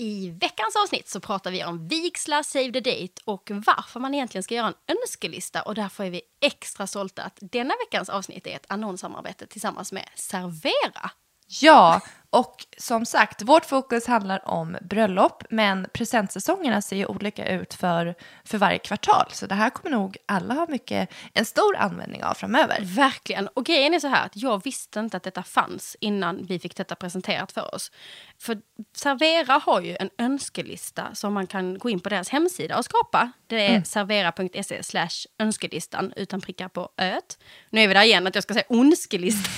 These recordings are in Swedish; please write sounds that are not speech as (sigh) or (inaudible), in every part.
I veckans avsnitt så pratar vi om vigslar, save the date och varför man egentligen ska göra en önskelista. Och därför är vi extra stolta att denna veckans avsnitt är ett annonssamarbete tillsammans med Servera. Ja, och som sagt, vårt fokus handlar om bröllop, men presentsäsongerna ser ju olika ut för, för varje kvartal. Så det här kommer nog alla ha mycket, en stor användning av framöver. Verkligen. Och grejen är så här att jag visste inte att detta fanns innan vi fick detta presenterat för oss. För Servera har ju en önskelista som man kan gå in på deras hemsida och skapa. Det är mm. servera.se önskelistan utan prickar på öet. Nu är vi där igen att jag ska säga (laughs) önskelista.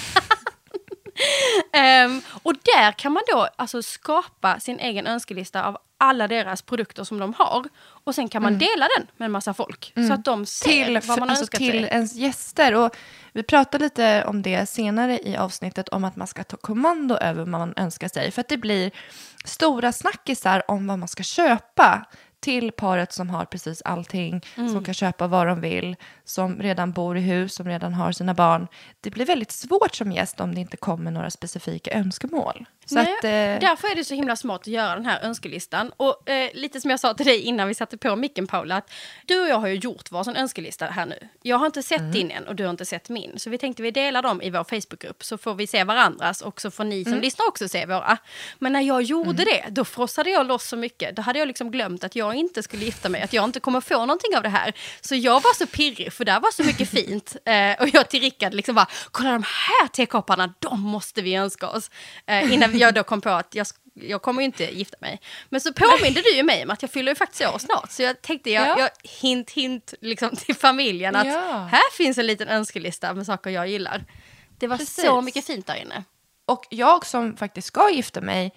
Um, (laughs) och där kan man då alltså skapa sin egen önskelista av alla deras produkter som de har. Och sen kan man mm. dela den med en massa folk. Mm. Så att de ser till, vad man alltså önskat Till sig. ens gäster. Och vi pratade lite om det senare i avsnittet om att man ska ta kommando över vad man önskar sig. För att det blir stora snackisar om vad man ska köpa till paret som har precis allting, mm. som kan köpa vad de vill, som redan bor i hus, som redan har sina barn. Det blir väldigt svårt som gäst om det inte kommer några specifika önskemål. Så Nej, att, eh... Därför är det så himla smart att göra den här önskelistan. Och eh, lite som jag sa till dig innan vi satte på micken Paula, att du och jag har ju gjort varsin önskelista här nu. Jag har inte sett mm. din än och du har inte sett min. Så vi tänkte vi delar dem i vår Facebookgrupp så får vi se varandras och så får ni som mm. lyssnar också se våra. Men när jag gjorde mm. det, då frossade jag loss så mycket. Då hade jag liksom glömt att jag inte skulle gifta mig, att jag inte kommer få någonting av det här. Så jag var så pirrig, för där var så mycket fint. (laughs) Eh, och jag till Rickard liksom bara, kolla de här tekopparna, de måste vi önska oss. Eh, innan jag då kom på att jag, jag kommer ju inte gifta mig. Men så påminde du ju mig om att jag fyller ju faktiskt år snart. Så jag tänkte, jag, ja. jag hint hint liksom till familjen att ja. här finns en liten önskelista med saker jag gillar. Det var Precis. så mycket fint där inne. Och jag som faktiskt ska gifta mig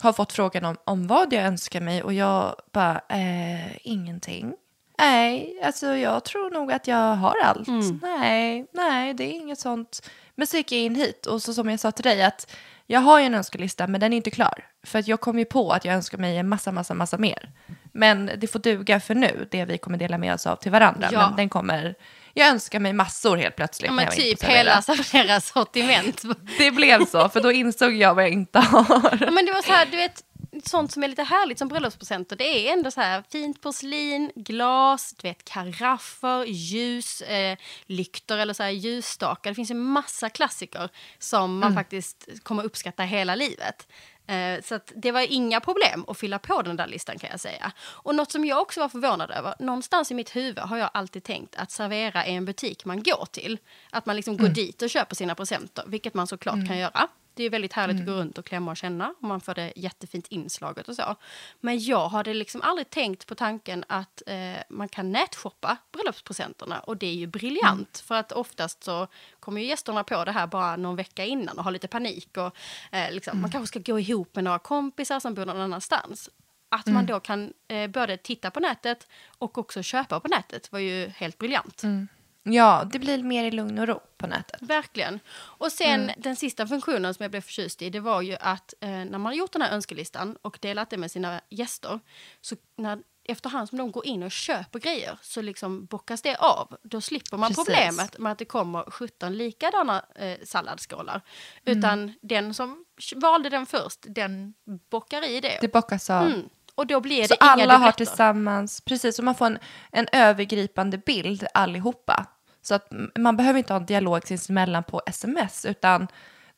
har fått frågan om, om vad jag önskar mig och jag bara, eh, ingenting. Nej, alltså jag tror nog att jag har allt. Mm. Nej, nej, det är inget sånt. Men så gick jag in hit och så som jag sa till dig att jag har ju en önskelista men den är inte klar. För att jag kom ju på att jag önskar mig en massa, massa, massa mer. Men det får duga för nu, det vi kommer dela med oss av till varandra. Ja. Men den kommer, jag önskar mig massor helt plötsligt. Ja, men typ hela (laughs) deras sortiment. det blev så, för då insåg jag vad jag inte har. Ja, men det var så här, du vet, sånt som är lite härligt som bröllopspresenter, det är ändå så här fint porslin, glas, du vet karaffer, ljus, eh, lyktor eller så här ljusstakar. Det finns en massa klassiker som man mm. faktiskt kommer uppskatta hela livet. Eh, så det var inga problem att fylla på den där listan kan jag säga. Och något som jag också var förvånad över, någonstans i mitt huvud har jag alltid tänkt att Servera är en butik man går till. Att man liksom mm. går dit och köper sina presenter, vilket man såklart mm. kan göra. Det är väldigt härligt mm. att gå runt och klämma och känna. Och man får det jättefint inslaget och så. Men jag hade liksom aldrig tänkt på tanken att eh, man kan nätshoppa bröllopspresenterna. Och det är ju briljant. Mm. För att oftast så kommer ju gästerna på det här bara någon vecka innan och har lite panik. Och, eh, liksom, mm. Man kanske ska gå ihop med några kompisar som bor någon annanstans. Att man mm. då kan eh, både titta på nätet och också köpa på nätet var ju helt briljant. Mm. Ja, det blir mer i lugn och ro på nätet. Verkligen. Och sen mm. den sista funktionen som jag blev förtjust i, det var ju att eh, när man har gjort den här önskelistan och delat det med sina gäster, så när, efterhand som de går in och köper grejer så liksom bockas det av. Då slipper man Precis. problemet med att det kommer 17 likadana eh, salladsskålar. Mm. Utan den som valde den först, den bockar i det. Det bockas av. Mm. Och då blir det så inga alla dubbletter. har tillsammans, precis, så man får en, en övergripande bild allihopa. Så att man behöver inte ha en dialog sinsemellan på sms, utan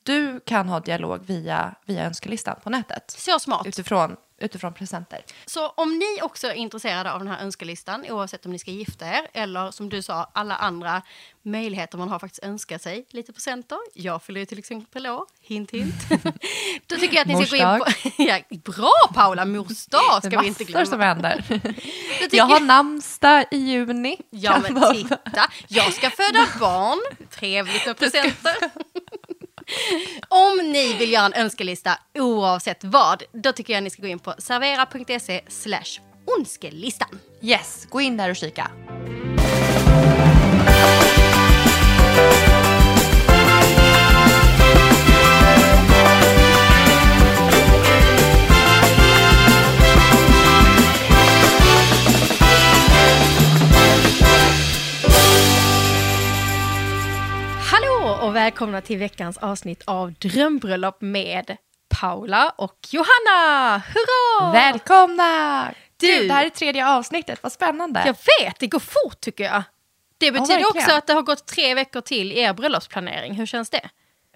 du kan ha dialog via, via önskelistan på nätet. Så smart. Utifrån, utifrån presenter. Så om ni också är intresserade av den här önskelistan, oavsett om ni ska gifta er eller som du sa, alla andra möjligheter man har faktiskt önska sig lite presenter. Jag fyller ju till exempel år, hint hint. (laughs) Då tycker jag att ni ska gå in på... (laughs) ja, bra Paula, mors dag ska vi inte glömma. som händer. (laughs) jag har namnsdag i juni. Ja men titta, jag ska föda barn. Trevligt med presenter. Om ni vill göra en önskelista oavsett vad, då tycker jag ni ska gå in på servera.se slash önskelistan. Yes, gå in där och kika. Välkomna till veckans avsnitt av Drömbröllop med Paula och Johanna! Hurra! Välkomna! Du- Gud, det här är tredje avsnittet, vad spännande. Jag vet, det går fort tycker jag. Det betyder verkligen. också att det har gått tre veckor till i er bröllopsplanering. Hur känns det?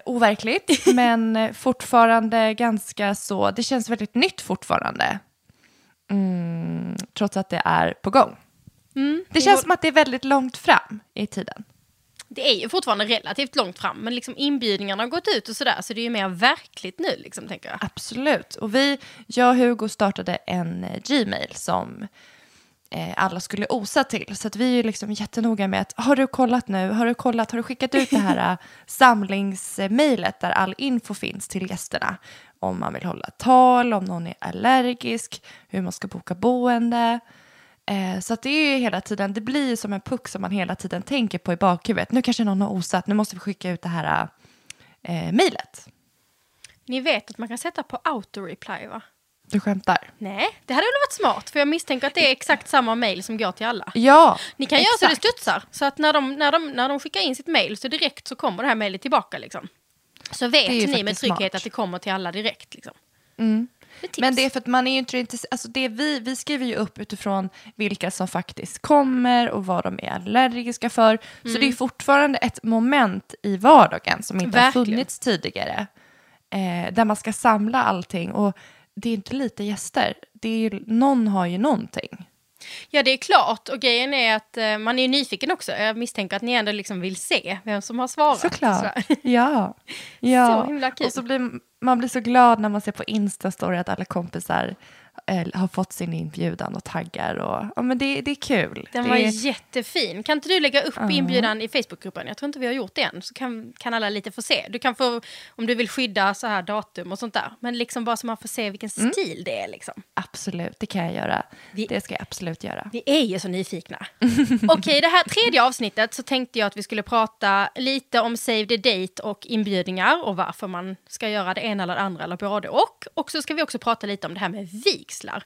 Overkligt, (laughs) men fortfarande ganska så, det känns väldigt nytt fortfarande. Mm, trots att det är på gång. Mm, Det känns som att det är väldigt långt fram i tiden. Det är ju fortfarande relativt långt fram, men liksom inbjudningarna har gått ut och sådär, så det är ju mer verkligt nu, liksom, tänker jag. Absolut. Och vi, jag och Hugo startade en eh, Gmail som eh, alla skulle osa till. Så att vi är ju liksom jättenoga med att har du kollat nu, har du kollat, har du skickat ut det här eh, (laughs) samlingsmejlet där all info finns till gästerna. Om man vill hålla tal, om någon är allergisk, hur man ska boka boende. Eh, så det är ju hela tiden, det blir ju som en puck som man hela tiden tänker på i bakhuvudet. Nu kanske någon har osat, nu måste vi skicka ut det här eh, mejlet. Ni vet att man kan sätta på auto-reply, va? Du skämtar? Nej, det hade väl varit smart, för jag misstänker att det är exakt samma mail som går till alla. Ja, Ni kan göra så det exakt. studsar, så att när de, när, de, när de skickar in sitt mail så direkt så kommer det här mailet tillbaka. Liksom. Så vet ni med trygghet smart. att det kommer till alla direkt. Liksom. Tips. Men det är för att man är ju inte intresserad, alltså det vi, vi skriver ju upp utifrån vilka som faktiskt kommer och vad de är allergiska för. Så Mm. det är fortfarande ett moment i vardagen som inte Verkligen. har funnits tidigare. Eh, där man ska samla allting och det är inte lite gäster, det är ju, någon har ju någonting. Ja, det är klart. Och grejen är att eh, man är ju nyfiken också. Jag misstänker att ni ändå liksom vill se vem som har svarat. Såklart. Sådär. Ja. (laughs) ja. Så himla kul. Och så blir man blir så glad när man ser på Insta-story att alla kompisar har fått sin inbjudan och taggar. Och, ja, men det, det är kul. Den det var är, jättefin. Kan inte du lägga upp inbjudan i Facebookgruppen? Jag tror inte vi har gjort det än. Så kan, kan alla lite få se. Du kan få, om du vill skydda så här datum och sånt där. Men liksom bara så man får se vilken stil det är liksom. Absolut, det kan jag göra. Vi- Det ska jag absolut göra. Vi är ju så nyfikna. (laughs) Okej, det här tredje avsnittet så tänkte jag att vi skulle prata lite om Save the Date och inbjudningar och varför man ska göra det ena eller det andra eller både och. Och så ska vi också prata lite om det här med vigslar.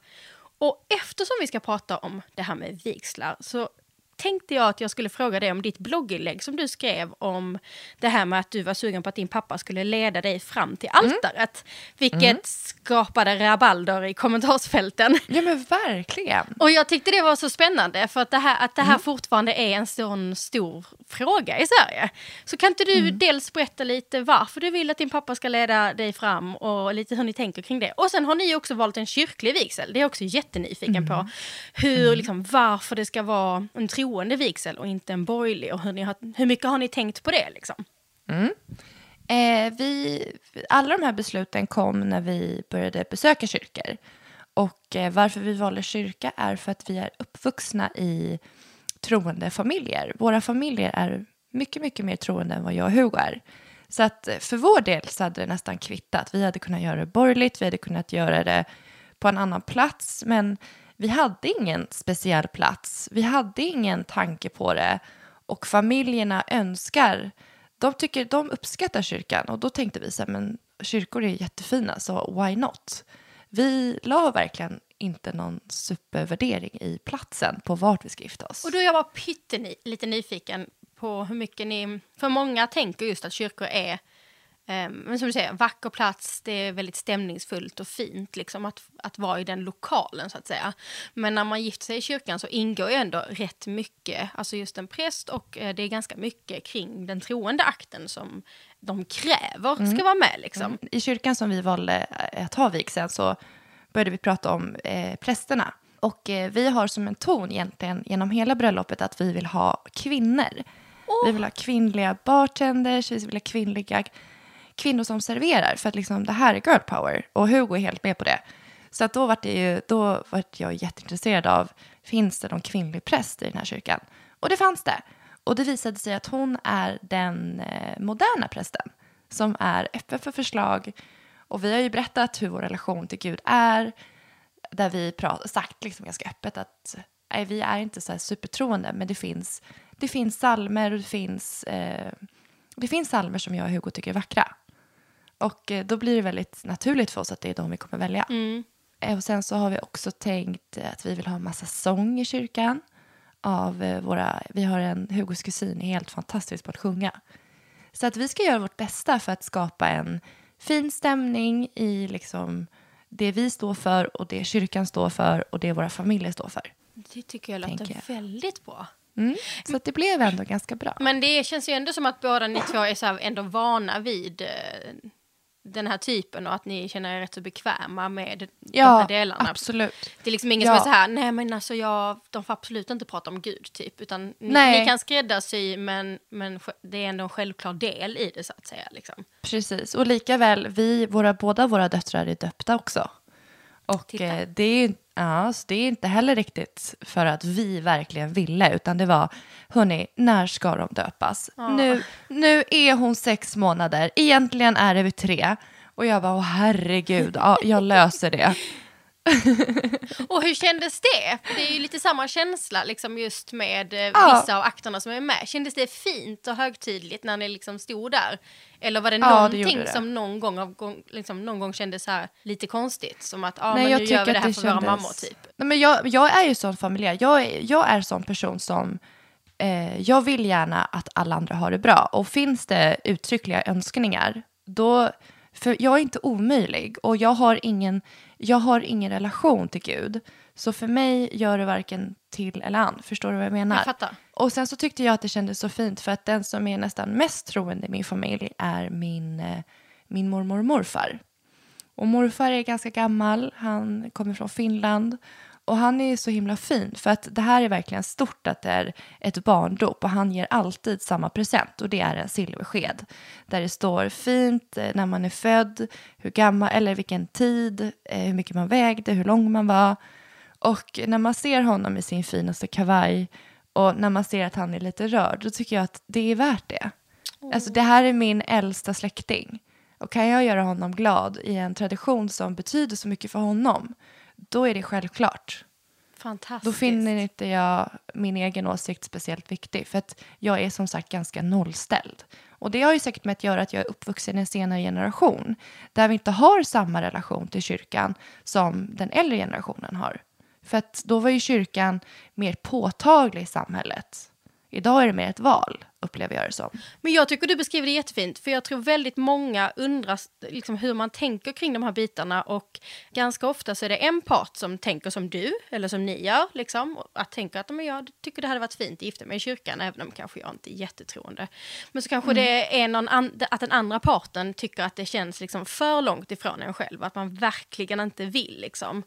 Och eftersom vi ska prata om det här med vigslar så tänkte jag att jag skulle fråga dig om ditt blogginlägg som du skrev om det här med att du var sugen på att din pappa skulle leda dig fram till altaret. Vilket skapade rabalder i kommentarsfälten. Ja men verkligen. Och jag tyckte det var så spännande för att det här, att det här fortfarande är en sån stor fråga i Sverige. Så kan inte du dels berätta lite varför du vill att din pappa ska leda dig fram och lite hur ni tänker kring det. Och sen har ni också valt en kyrklig vigsel. Det är jag också jättenyfiken på. Hur, liksom, varför det ska vara en troende vigsel och inte en borgerlig och hur, ni har, hur mycket har ni tänkt på det liksom? Mm. Eh, vi, alla de här besluten kom när vi började besöka kyrkor. Och eh, varför vi valde kyrka är för att vi är uppvuxna i troende familjer. Våra familjer är mycket, mycket mer troende än vad jag och Hugo är. Så att eh, för vår del så hade det nästan kvittat. Vi hade kunnat göra det borgerligt, vi hade kunnat göra det på en annan plats, men vi hade ingen speciell plats. Vi hade ingen tanke på det. Och familjerna önskar, de, tycker, de uppskattar kyrkan. Och då tänkte vi så här, men kyrkor är jättefina, så why not? Vi la verkligen inte någon supervärdering i platsen på vart vi ska gifta oss. Och då är jag bara pytteny, lite nyfiken på hur mycket ni... För många tänker just att kyrkor är, men som du säger, vacker plats, det är väldigt stämningsfullt och fint liksom att, att vara i den lokalen så att säga. Men när man gifter sig i kyrkan så ingår ju ändå rätt mycket, alltså just en präst och eh, det är ganska mycket kring den troende akten som de kräver ska vara med liksom. I kyrkan som vi valde att ha vigseln så började vi prata om eh, prästerna. Och eh, vi har som en ton egentligen genom hela bröllopet att vi vill ha kvinnor. Vi vill ha kvinnliga bartenders, vi vill ha kvinnliga kvinnor som serverar. För att liksom, det här är girl power. Och Hugo är helt med på det. Så att då var det ju, då var jag jätteintresserad av, finns det någon kvinnlig präst i den här kyrkan? Och det fanns det. Och det visade sig att hon är den eh, moderna prästen som är öppen för förslag. Och vi har ju berättat hur vår relation till Gud är, där vi prat, sagt liksom ganska öppet att nej, vi är inte så här supertroende, men det finns, det finns salmer och det finns, eh, det finns salmer som jag och Hugo tycker är vackra. Och eh, då blir det väldigt naturligt för oss att det är de vi kommer välja. Mm. Eh, Och sen så har vi också tänkt att vi vill ha massa sång i kyrkan. Av eh, våra, vi har en Hugos kusin, är helt fantastisk på att sjunga. Så att vi ska göra vårt bästa för att skapa en fin stämning i liksom det vi står för och det kyrkan står för och det våra familjer står för. Det tycker jag låter jag. väldigt bra. Mm. Så det blev ändå ganska bra. Men det känns ju ändå som att båda ni två är så ändå vana vid den här typen och att ni känner er rätt så bekväma med de här Ja, delarna. absolut. Det är liksom ingen Ja. som är så här, nej men alltså jag, de får absolut inte prata om Gud typ, utan ni, ni kan skräddarsy men, men det är ändå en självklar del i det så att säga. Liksom. Precis, och lika väl, vi, våra, båda våra döttrar är döpta också. Och Titta. eh, det, är, ja, så det är inte heller riktigt för att vi verkligen ville, utan det var, hörni, när ska de döpas? Nu, nu är hon sex månader, egentligen är det vid tre. Och jag åh herregud, ja, jag löser det. (laughs) (laughs) Och hur kändes det? För det är ju lite samma känsla liksom just med eh, Ja. vissa av akterna som är med. Kändes det fint och högtidligt när ni liksom stod där? Eller var det Ja, någonting det. som någon gång, av, liksom, någon gång kändes så här lite konstigt? Som att ah, Nej, men jag nu gör vi det här det för våra kändes- mammor typ. Nej, men jag, jag är ju sån familj. Jag, är- jag är sån person som... Eh, jag vill gärna att alla andra har det bra. Och finns det uttryckliga önskningar, då... För jag är inte omöjlig och jag har ingen, jag har ingen relation till Gud. Så för mig gör det varken till eller an. Förstår du vad jag menar? Jag fattar. Och sen så tyckte jag att det kändes så fint för att den som är nästan mest troende i min familj är min, eh, min mormor och morfar. Och morfar är ganska gammal, han kommer från Finland och han är så himla fin för att det här är verkligen stort att det är ett barndop och han ger alltid samma present och det är en silversked där det står fint eh, när man är född, hur gammal eller vilken tid, eh, hur mycket man vägde, hur lång man var. Och när man ser honom i sin finaste kavaj och när man ser att han är lite rörd, då tycker jag att det är värt det. Alltså det här är min äldsta släkting. Och kan jag göra honom glad i en tradition som betyder så mycket för honom, då är det självklart. Fantastiskt. Då finner inte jag min egen åsikt speciellt viktig, för att jag är som sagt ganska nollställd. Och det har ju säkert med att göra att jag är uppvuxen i en senare generation, där vi inte har samma relation till kyrkan som den äldre generationen har. För att då var ju kyrkan mer påtaglig i samhället. Idag är det mer ett val, upplever jag det som. Men jag tycker du beskriver det jättefint, för jag tror väldigt många undrar liksom, hur man tänker kring de här bitarna och ganska ofta så är det en part som tänker som du, eller som ni gör, liksom, att tänka att men jag tycker det hade varit fint att gifta mig i kyrkan, även om kanske jag inte är jättetroende. Men så kanske det är någon an- att den andra parten tycker att det känns liksom för långt ifrån en själv, att man verkligen inte vill. Liksom.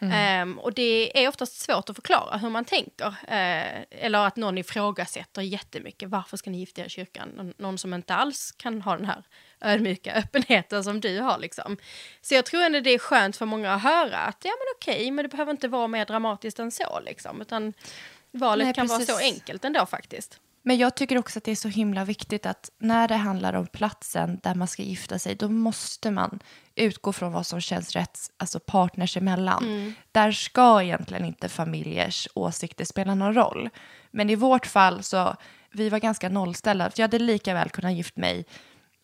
Ehm, och det är oftast svårt att förklara hur man tänker, eh, eller att någon ifrågasätter jättemycket, varför ska ni gifta er i kyrkan? Någon, som inte alls kan ha den här ödmjuka öppenheten som du har. Liksom. Så jag tror ändå det är skönt för många att höra att ja men okej, men det behöver inte vara mer dramatiskt än så. Liksom, utan valet Nej, kan vara så precis. enkelt ändå faktiskt. Men jag tycker också att det är så himla viktigt att när det handlar om platsen där man ska gifta sig, då måste man utgå från vad som känns rätt, alltså partners emellan. Där ska egentligen inte familjers åsikter spela någon roll. Men i vårt fall så, vi var ganska nollställda. Jag hade lika väl kunnat gift mig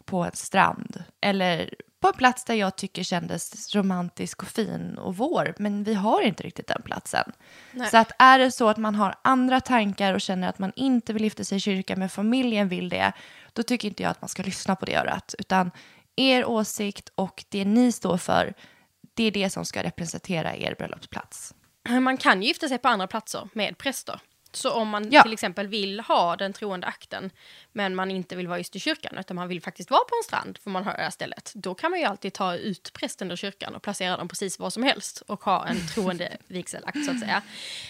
på en strand eller på en plats där jag tycker kändes romantisk och fin och vår. Men vi har inte riktigt den platsen. Nej. Så att är det så att man har andra tankar och känner att man inte vill gifta sig i kyrkan men familjen vill det, då tycker inte jag att man ska lyssna på det örat. Utan er åsikt och det ni står för, det är det som ska representera er bröllopsplats. Man kan gifta sig på andra platser med präster. Så om man Ja. till exempel vill ha den troende akten men man inte vill vara just i kyrkan utan man vill faktiskt vara på en strand för man har det här stället. Då kan man ju alltid ta ut prästen ur kyrkan och placera dem precis var som helst och ha en troende (laughs) vigselakt så att säga.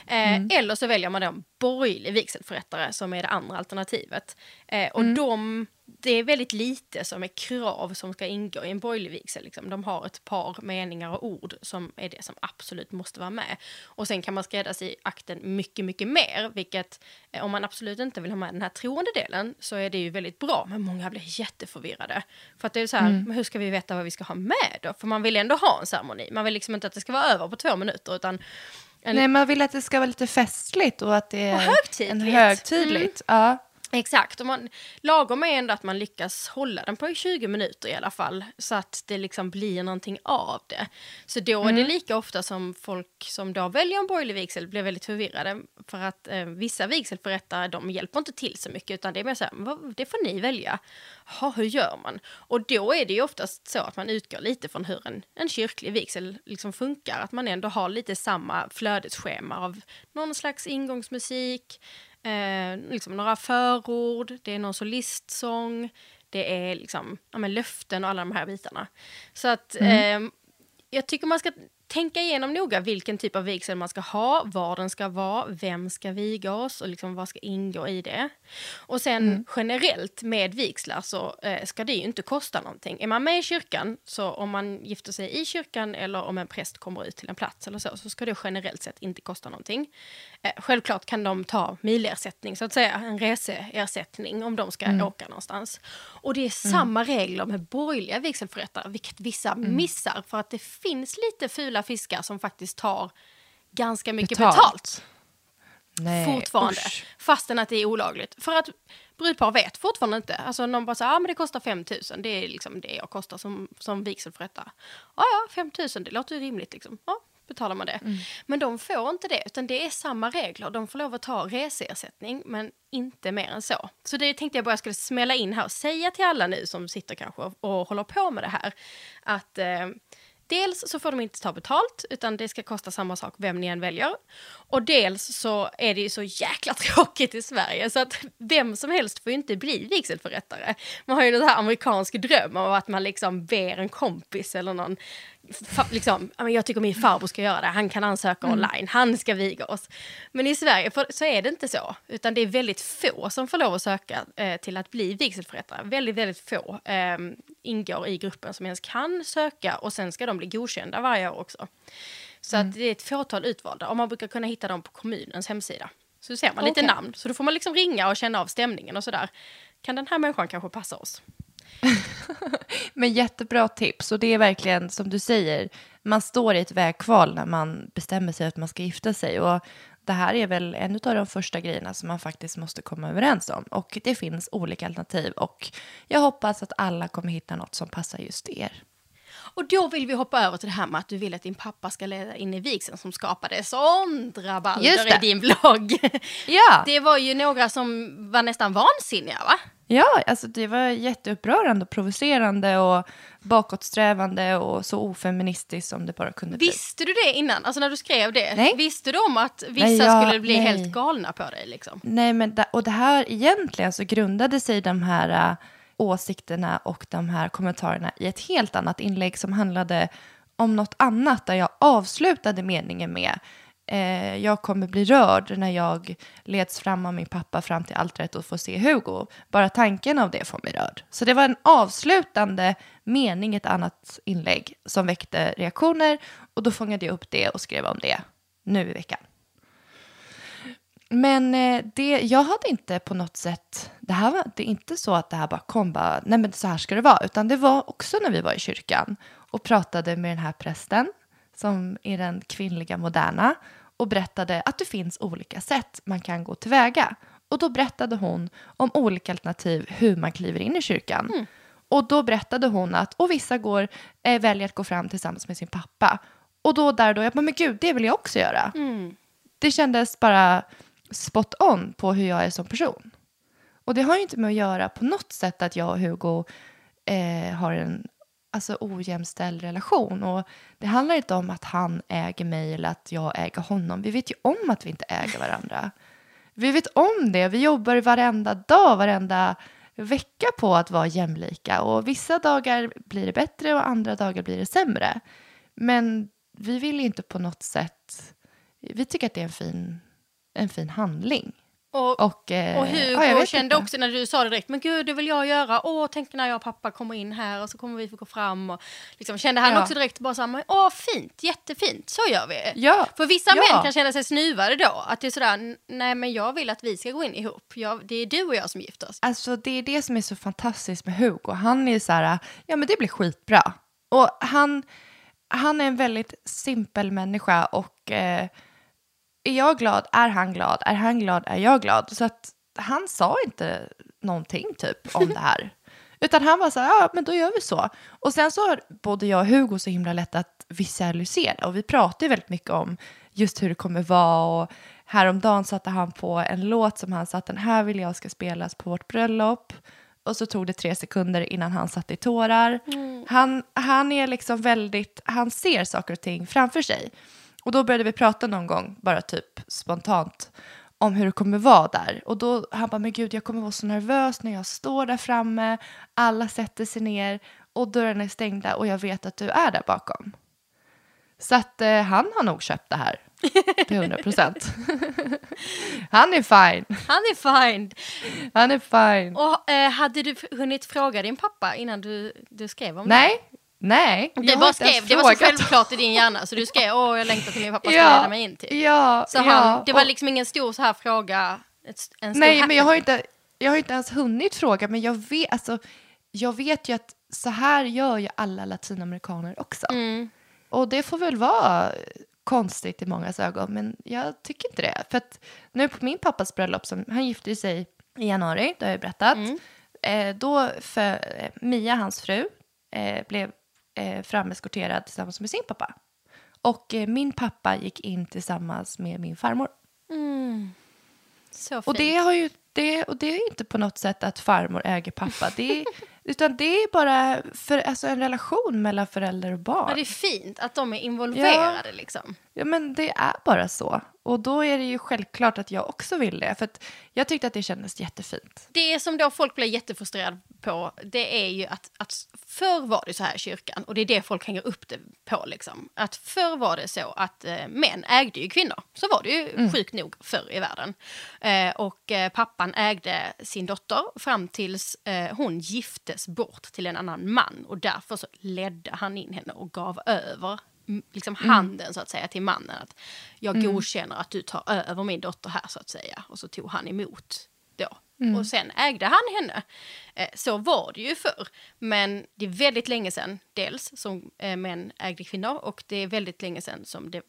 Eh, Eller så väljer man då en borgerlig vigselförrättare som är det andra alternativet. Eh, och de, det är väldigt lite som är krav som ska ingå i en borgerlig vigsel. Liksom. De har ett par meningar och ord som är det som absolut måste vara med. Och sen kan man skräddarsy akten mycket, mycket mer, vilket eh, om man absolut inte vill ha med den här troende delen så är det ju väldigt bra, men många blir jätteförvirrade. För att det är så här, men hur ska vi veta vad vi ska ha med då? För man vill ändå ha en ceremoni, man vill liksom inte att det ska vara över på två minuter, utan en, Nej, man vill att det ska vara lite festligt och att det är Och högtidligt. En högtidligt. Ja. Exakt, och man, lagom är ändå att man lyckas hålla den på 20 minuter i alla fall. Så att det liksom blir någonting av det. Så då är det lika ofta som folk som då väljer en borgerlig vigsel blir väldigt förvirrade. För att eh, vissa vigselförrättare de hjälper inte till så mycket utan det är mer så här, "Vad- det får ni välja. Ha, hur gör man? Och då är det ju oftast så att man utgår lite från hur en, en kyrklig vigsel liksom funkar. Att man ändå har lite samma flödesschema av någon slags ingångsmusik, eh, liksom några förord, det är någon solistsång, det är liksom, ja, men löften och alla de här bitarna. Så att eh, jag tycker man ska tänka igenom noga vilken typ av vigsel man ska ha, var den ska vara, vem ska viga oss och liksom vad ska ingå i det. Och sen generellt med vigslar så eh, ska det ju inte kosta någonting. Är man med i kyrkan, så om man gifter sig i kyrkan eller om en präst kommer ut till en plats eller så, så ska det generellt sett inte kosta någonting. Eh, självklart kan de ta milersättning, så att säga, en reseersättning om de ska åka någonstans. Och det är samma regler med borgerliga vigselförrättare, vilket vissa missar, för att det finns lite fula fiskar som faktiskt tar ganska mycket Betalt. betalt Nej, fortfarande. usch. Fastän att det är olagligt. För att brudpar vet fortfarande inte. Alltså någon bara säger, ah, men det kostar 5 000. Det är liksom det jag kostar som, som vigselförrättare. Ja, ja, 5 000, det låter ju rimligt liksom. Ja, betalar man det. Men de får inte det, utan det är samma regler. De får lov att ta reseersättning, men inte mer än så. Så det tänkte jag bara jag skulle smälla in här och säga till alla nu som sitter kanske och, och håller på med det här. Att eh, Dels så får de inte ta betalt, utan det ska kosta samma sak vem ni än väljer. Och dels så är det ju så jäkla (laughs) tråkigt i Sverige, så att vem som helst får ju inte bli vigselförrättare. Man har ju den här amerikansk dröm om att man liksom ber en kompis eller någon, fa- liksom, "Ja, men jag tycker min farbror ska göra det, han kan ansöka online, han ska viga oss. Men i Sverige för, så är det inte så, utan det är väldigt få som får lov att söka eh, till att bli vigselförrättare. Väldigt, väldigt få eh, ingår i gruppen som ens kan söka och sen ska de bli godkända varje år också. Så att det är ett fåtal utvalda och man brukar kunna hitta dem på kommunens hemsida. Så ser man lite Okej. namn, så då får man liksom ringa och känna av stämningen och sådär. Kan den här människan kanske passa oss? (laughs) Men jättebra tips. Och det är verkligen som du säger, man står i ett vägkval när man bestämmer sig att man ska gifta sig. Och det här är väl en av de första grejerna som man faktiskt måste komma överens om. Och det finns olika alternativ. Och jag hoppas att alla kommer hitta något som passar just er. Och då vill vi hoppa över till det här med att du vill att din pappa ska leda in i vigseln som skapade sånt Just rabalder i din blogg. (laughs) Ja, Det var ju några som var nästan vansinniga va? ja alltså det var jätteupprörande och provocerande och bakåtsträvande och så ofeministiskt som det bara kunde bli. Visste du det innan? Alltså när du skrev det? Nej. Visste du om att vissa Nej, jag- skulle bli nej. helt galna på dig liksom? Nej, men och det här egentligen så grundade sig de här äh, åsikterna och de här kommentarerna i ett helt annat inlägg som handlade om något annat där jag avslutade meningen med eh, jag kommer bli rörd när jag leds fram av min pappa fram till altaret och får se Hugo. Bara tanken av det får mig rörd. Så det var en avslutande mening i ett annat inlägg som väckte reaktioner och då fångade jag upp det och skrev om det nu i veckan. Men eh, det, jag hade inte på något sätt, det här var det är inte så att det här bara kom bara, nej men så här ska det vara, utan det var också när vi var i kyrkan och pratade med den här prästen som är den kvinnliga moderna och berättade att det finns olika sätt man kan gå tillväga. Och då berättade hon om olika alternativ hur man kliver in i kyrkan. Och då berättade hon att, och vissa går, eh, väljer att gå fram tillsammans med sin pappa. Och då där då, jag bara, men gud, det vill jag också göra det kändes bara spot on på hur jag är som person. Och det har ju inte med att göra på något sätt att jag och Hugo eh, har en alltså, ojämställd relation. Och det handlar inte om att han äger mig eller att jag äger honom. Vi vet ju om att vi inte äger varandra. Vi vet om det. Vi jobbar varenda dag, varenda vecka på att vara jämlika. Och vissa dagar blir det bättre och andra dagar blir det sämre. Men vi vill inte på något sätt... Vi tycker att det är en fin, en fin handling. Och, Och, eh, och Hugo ja, kände också när du sa det direkt, men gud det vill jag göra, åh tänk när jag och pappa kommer in här och så kommer vi få gå fram och liksom kände han Ja. också direkt bara så här, åh fint, jättefint, så gör vi. Ja, För vissa ja. män kan känna sig snuvade då, att det är sådär, "N- nej men jag vill att vi ska gå in ihop, jag, det är du och jag som gifter oss. Alltså det är det som är så fantastiskt med Hugo. Han är så här, ja men det blir skitbra. Och han, han är en väldigt simpel människa och eh, är jag glad är han glad, är han glad är jag glad. Så att han sa inte någonting typ om det här. (laughs) Utan han var så här, ja men då gör vi så. Och sen så har både jag och Hugo så himla lätt att visualisera. Och vi pratar ju väldigt mycket om just hur det kommer vara. Och häromdagen satte han på en låt som han sa att den här vill jag ska spelas på vårt bröllop. Och så tog det tre sekunder innan han satte i tårar. Han, han är liksom väldigt, han ser saker och ting framför sig. Och då började vi prata någon gång, bara typ spontant, om hur det kommer vara där. Och då han bara, men gud jag kommer vara så nervös när jag står där framme, alla sätter sig ner och dörrarna är stängda och jag vet att du är där bakom. Så att eh, han har nog köpt det här (laughs) till 100 procent. han är fine. Han är fine. Han är fine. Och eh, hade du hunnit fråga din pappa innan du, du skrev om Nej, nej. Jag Du bara skrev, det var så självklart i din hjärna så du skrev åh jag längtar till min pappa ska Ja, leda mig in till. Ja, Så ja, han, det var och- liksom ingen stor så här fråga, en stor Nej, men jag har, inte, jag har inte ens hunnit fråga, men jag vet, alltså, jag vet ju att så här gör ju alla latinamerikaner också. Mm. Och det får väl vara konstigt i mångas ögon, men jag tycker inte det. För att nu på min pappas bröllop, som, han gifte sig i januari, det har jag berättat. Mm. Eh, då för eh, Mia, hans fru, eh, blev eh, frameskorterad tillsammans med sin pappa. Och eh, min pappa gick in tillsammans med min farmor. Så fint. Och det, har ju, det, och det är inte på något sätt att farmor äger pappa. Det är, (laughs) utan det är bara för, alltså en relation mellan förälder och barn. ja, det är fint att de är involverade liksom. Ja, men det är bara så. Och då är det ju självklart att jag också vill det. För jag tyckte att det kändes jättefint. Det som då folk blir jättefrustrerade på, det är ju att, att förr var det så här i kyrkan, och det är det folk hänger upp det på. Liksom. Att förr var det så att eh, män ägde ju kvinnor. Så var det ju sjukt nog förr i världen. Eh, och eh, pappan ägde sin dotter fram tills eh, hon giftes bort till en annan man. Och därför så ledde han in henne och gav över liksom handen så att säga till mannen. Att jag godkänner att du tar över min dotter här så att säga. Och så tog han emot då. Och sen ägde han henne. Eh, så var det ju förr. Men det är väldigt länge sedan, dels som eh, män ägde kvinnor och det är väldigt länge sedan som det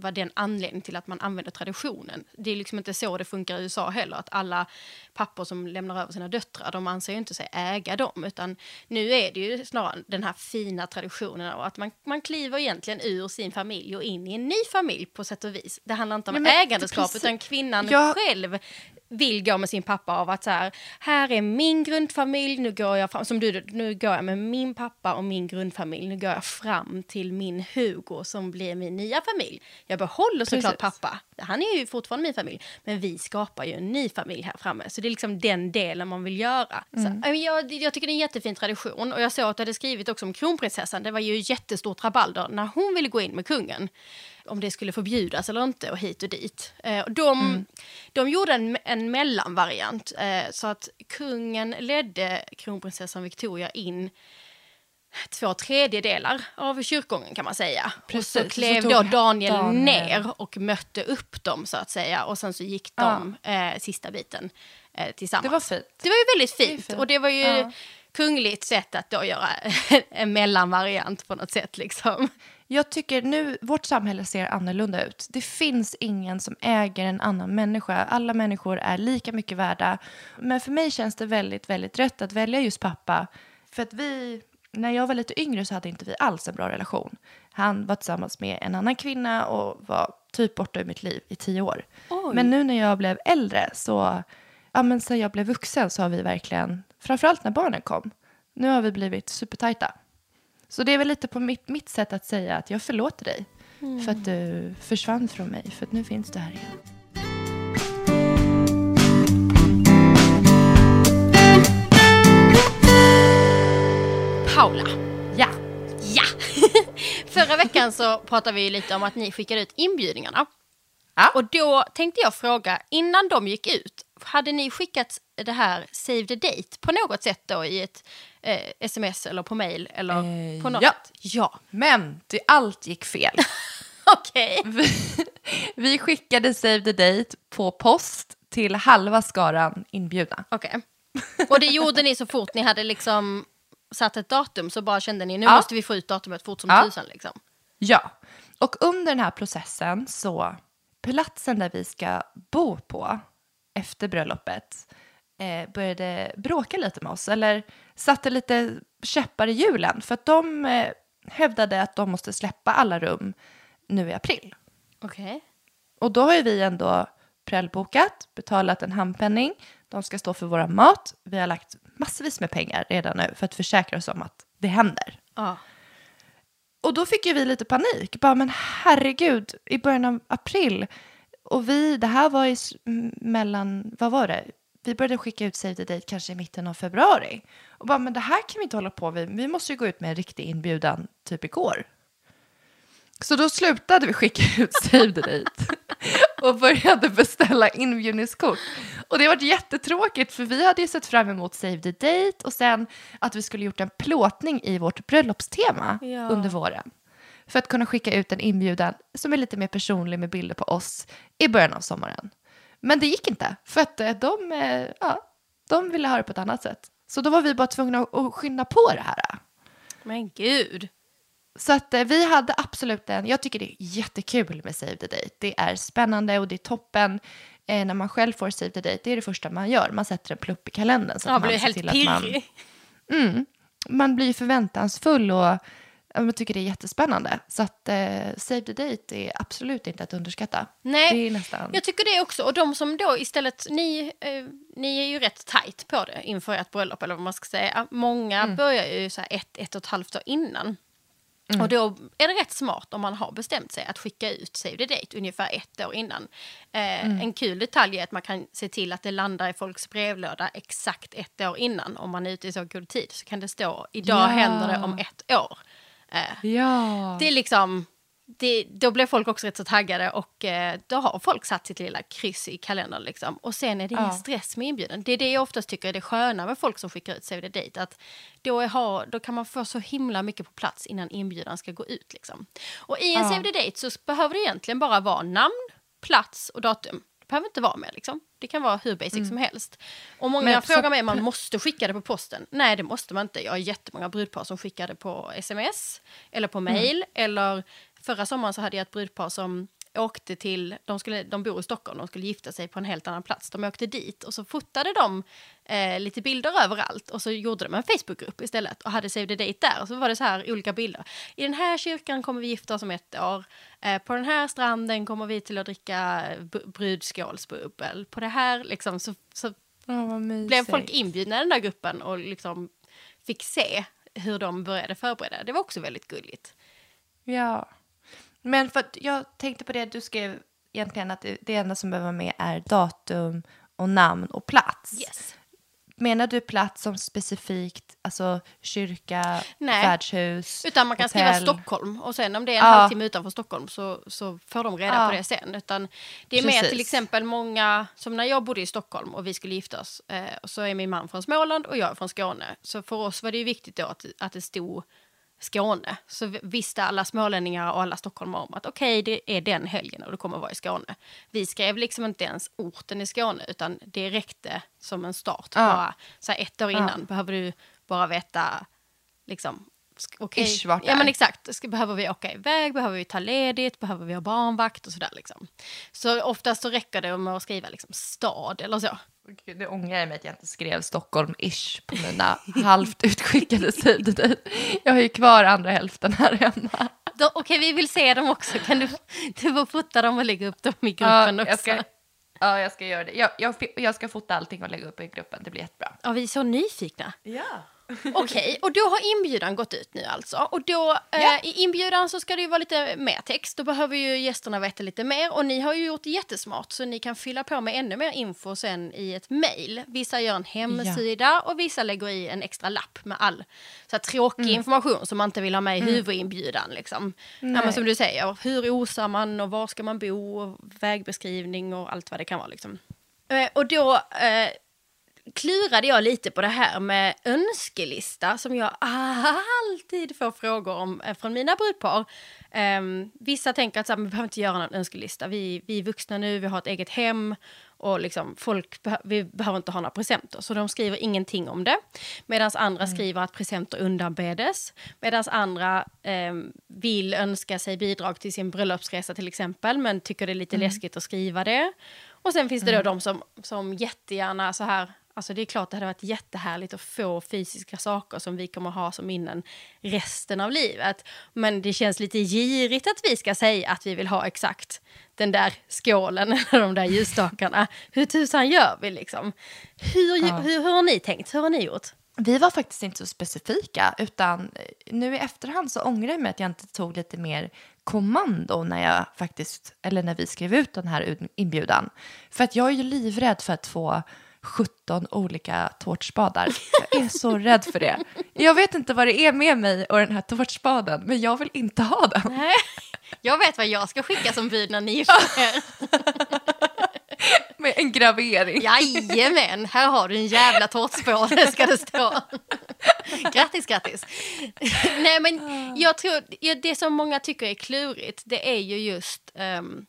var den anledningen till att man använder traditionen. Det är liksom inte så det funkar i USA heller, att alla pappor som lämnar över sina döttrar, de anser ju inte sig äga dem, utan nu är det ju snarare den här fina traditionen av att man, man kliver egentligen ur sin familj och in i en ny familj på sätt och vis. Det handlar inte om men ägandeskap, precis. utan kvinnan Jag- själv vill gå med sin pappa av att så här, här är min grundfamilj, nu går jag fram, som du, nu går jag med min pappa och min grundfamilj, nu går jag fram till min Hugo som blir min nya familj. Jag behåller såklart Precis. pappa, han är ju fortfarande min familj, men vi skapar ju en ny familj här framme, så det är liksom den delen man vill göra. Mm. Så, äh, jag, jag tycker det är en jättefin tradition och jag såg att du hade skrivit också om kronprinsessan, det var ju jättestort rabalder när hon ville gå in med kungen om det skulle förbjudas eller inte och hit och dit. Eh, och de, de gjorde en, en mellanvariant eh, så att kungen ledde kronprinsessan Victoria in två tredjedelar av kyrkogången kan man säga. Precis, och så så klev tog då Daniel, Daniel- ner och mötte upp dem så att säga och sen så gick de eh, sista biten eh, tillsammans. Det var fint. Det var ju väldigt fint fint. och det var ju Ja. kungligt sätt att då göra (laughs) en mellanvariant på något sätt liksom. Jag tycker nu, vårt samhälle ser annorlunda ut. Det finns ingen som äger en annan människa. Alla människor är lika mycket värda. Men för mig känns det väldigt, väldigt rätt att välja just pappa. För att vi, när jag var lite yngre så hade inte vi alls en bra relation. Han var tillsammans med en annan kvinna och var typ borta ur mitt liv i tio år. Oj. Men nu när jag blev äldre så, ja men sen jag blev vuxen så har vi verkligen, framförallt när barnen kom, nu har vi blivit supertajta. Så det är väl lite på mitt, mitt sätt att säga att jag förlåter dig för att du försvann från mig, för att nu finns du här igen. Paula. Ja, Ja! (laughs) Förra veckan så pratade vi lite om att ni skickade ut inbjudningarna. Ja. Och då tänkte jag fråga, innan de gick ut, hade ni skickat det här Save the Date på något sätt då i ett eh, sms eller på mail eller Eh, på något ja. Ja. men det, allt gick fel. (laughs) Okej. vi, vi skickade Save the Date på post till halva skaran inbjudna. Okej. Och det gjorde ni så fort ni hade liksom satt ett datum så bara kände ni nu Ja. måste vi få ut datumet fort som Ja. tusan liksom. Ja, och under den här processen så platsen där vi ska bo på efter bröllopet eh, började bråka lite med oss eller satte lite käppar i hjulen för att de eh, hävdade att de måste släppa alla rum nu i april. Okej. Och då har ju vi ändå prellbokat, betalat en handpenning, de ska stå för våra mat. Vi har lagt massvis med pengar redan nu för att försäkra oss om att det händer. Ja. Och då fick ju vi lite panik. Bara, men herregud, i början av april. Och vi, det här var i mellan, vad var det? Vi började skicka ut Save the Date kanske i mitten av februari. Och bara, men det här kan vi inte hålla på med. Vi måste ju gå ut med en riktig inbjudan typ igår. Så då slutade vi skicka (laughs) ut Save the Date (laughs) och började beställa inbjudningskort. Och det varit jättetråkigt för vi hade ju sett fram emot Save the Date och sen att vi skulle gjort en plåtning i vårt bröllopstema Ja. under våren. För att kunna skicka ut en inbjudan som är lite mer personlig med bilder på oss i början av sommaren. Men det gick inte för att eh, de, eh, ja, de ville ha det på ett annat sätt. Så då var vi bara tvungna att- skynda på det här. Men gud. Så att eh, vi hade absolut en, jag tycker det är jättekul med Save the Date. Det är spännande och det är toppen. Eh, när man själv får Save the Date, det är det första man gör. Man sätter en plupp i kalendern. Så Ja, att man blir helt att man, pirrig. man blir förväntansfull och ja, man tycker det är jättespännande. Så att eh, Save the Date är absolut inte att underskatta. Nej, nästan... Jag tycker det också. Och de som då istället, ni, eh, ni är ju rätt tajt på det inför ert bröllop eller vad man ska säga. Många Mm. börjar ju så ett, ett och ett halvt år innan. Och då är det rätt smart om man har bestämt sig att skicka ut Save the Date ungefär ett år innan. Eh, Mm. En kul detalj är att man kan se till att det landar i folks brevlåda exakt ett år innan. Om man är ute i så god tid så kan det stå idag Ja. händer det om ett år. Eh, Ja. det är liksom, det, då blir folk också rätt så taggade och eh, då har folk satt sitt lilla kryss i kalendern. Liksom. Och sen är det ingen Ja. stress med inbjudan. Det är det jag oftast tycker är det sköna med folk som skickar ut Save the Date. Att då, är, ha, då kan man få så himla mycket på plats innan inbjudan ska gå ut. Liksom. Och i en Ja. Save the Date så behöver det egentligen bara vara namn, plats och datum. Det behöver inte vara mer. Liksom. Det kan vara hur basic som helst. Och många Mm. Men så- frågar mig om man (laughs) måste skicka det på posten. Nej, det måste man inte. Jag har jättemånga brudpar som skickar det på sms eller på mail. Mm. Eller förra sommaren så hade jag ett brudpar som åkte till, de, skulle, de bor i Stockholm, de skulle gifta sig på en helt annan plats. De åkte dit och så fotade de eh, lite bilder överallt och så gjorde de en Facebookgrupp istället och hade Save the Date där. Och så var det så här olika bilder. I den här kyrkan kommer vi gifta oss om ett år. Eh, på den här stranden kommer vi till att dricka brudskålsbubbel. På det här liksom så, så mysigt. blev folk inbjudna i den där gruppen och liksom fick se hur de började förbereda. Det var också väldigt gulligt. Ja. Men för att jag tänkte på det, du skrev egentligen att det, enda som behöver vara med är datum och namn och plats. Yes. Menar du plats som specifikt, alltså kyrka, Nej. värdshus, Utan man kan hotell? skriva Stockholm och sen om det är en Ja. halvtimme utanför Stockholm så, så får de reda Ja. på det sen. Utan det är mer till exempel många, som när jag bodde i Stockholm och vi skulle gifta oss, eh, så är min man från Småland och jag är från Skåne. Så för oss var det ju viktigt då att, att det stod Skåne. Så vi- visste alla smålänningar och alla stockholmare om att okej, det är den helgen och det kommer vara i Skåne. Vi skrev liksom inte ens orten i Skåne utan det räckte som en start. Ja. Bara, så här ett år innan behöver du bara veta liksom, okej. Ish vart det Ja men exakt, ska, behöver vi åka iväg, behöver vi ta ledigt, behöver vi ha barnvakt och sådär liksom. Så oftast så räcker det med att skriva liksom stad eller så. Gud, det ångrar jag mig att jag inte skrev Stockholm-ish på mina (laughs) halvt utskickade sidor. Jag har ju kvar andra hälften här hemma. Okej, vi vill se dem också. Kan du, du får fota dem och lägga upp dem i Ja, gruppen också? jag ska, ja, jag ska göra det. Jag, jag, jag ska fota allting och lägga upp i gruppen. Det blir jättebra. Ja, vi är så nyfikna. Ja. Okej, och då har inbjudan gått ut nu alltså. Och då, Ja. eh, i inbjudan så ska det ju vara lite mer text. Då behöver ju gästerna veta lite mer. Och ni har ju gjort jättesmart så ni kan fylla på med ännu mer info sen i ett mejl. Vissa gör en hemsida och vissa lägger i en extra lapp med all så här, tråkig Mm. information som man inte vill ha med i huvudinbjudan. Liksom. Ja, men som du säger, hur osar man och var ska man bo och vägbeskrivning och allt vad det kan vara. Liksom. Eh, och då eh, klurade jag lite på det här med önskelista som jag alltid får frågor om eh, från mina brudpar. Um, vissa tänker att så här, "Men vi behöver inte göra någon önskelista. Vi, vi är vuxna nu, vi har ett eget hem och liksom, folk beh- vi behöver inte ha några presenter. Så de skriver ingenting om det. Medan andra skriver att presenter undanbedes. Medan andra eh, vill önska sig bidrag till sin bröllopsresa till exempel, men tycker det är lite läskigt att skriva det. Och sen finns det då de som, som jättegärna så här, alltså det är klart det hade varit jättehärligt att få fysiska saker som vi kommer ha som minnen resten av livet. Men det känns lite girigt att vi ska säga att vi vill ha exakt den där skålen (laughs) eller de där ljusstakarna. Hur tusan gör vi liksom? Hur, hur, hur har ni tänkt? Hur har ni gjort? Vi var faktiskt inte så specifika, utan eh, nu i efterhand så ångrar jag mig att jag inte tog lite mer kommando när jag faktiskt, eller när vi skrev ut den här inbjudan. För att jag är ju livrädd för att få 17 olika tårtspadar. Jag är så rädd för det. Jag vet inte vad det är med mig och den här tårtspaden, men jag vill inte ha den. Nej, jag vet vad jag ska skicka som bud när ni gifter er. Med en gravering. Jajamän, här har du en jävla tårtspål, ska det stå. Grattis, grattis. Nej, men jag tror, det som många tycker är klurigt, det är ju just... ehm,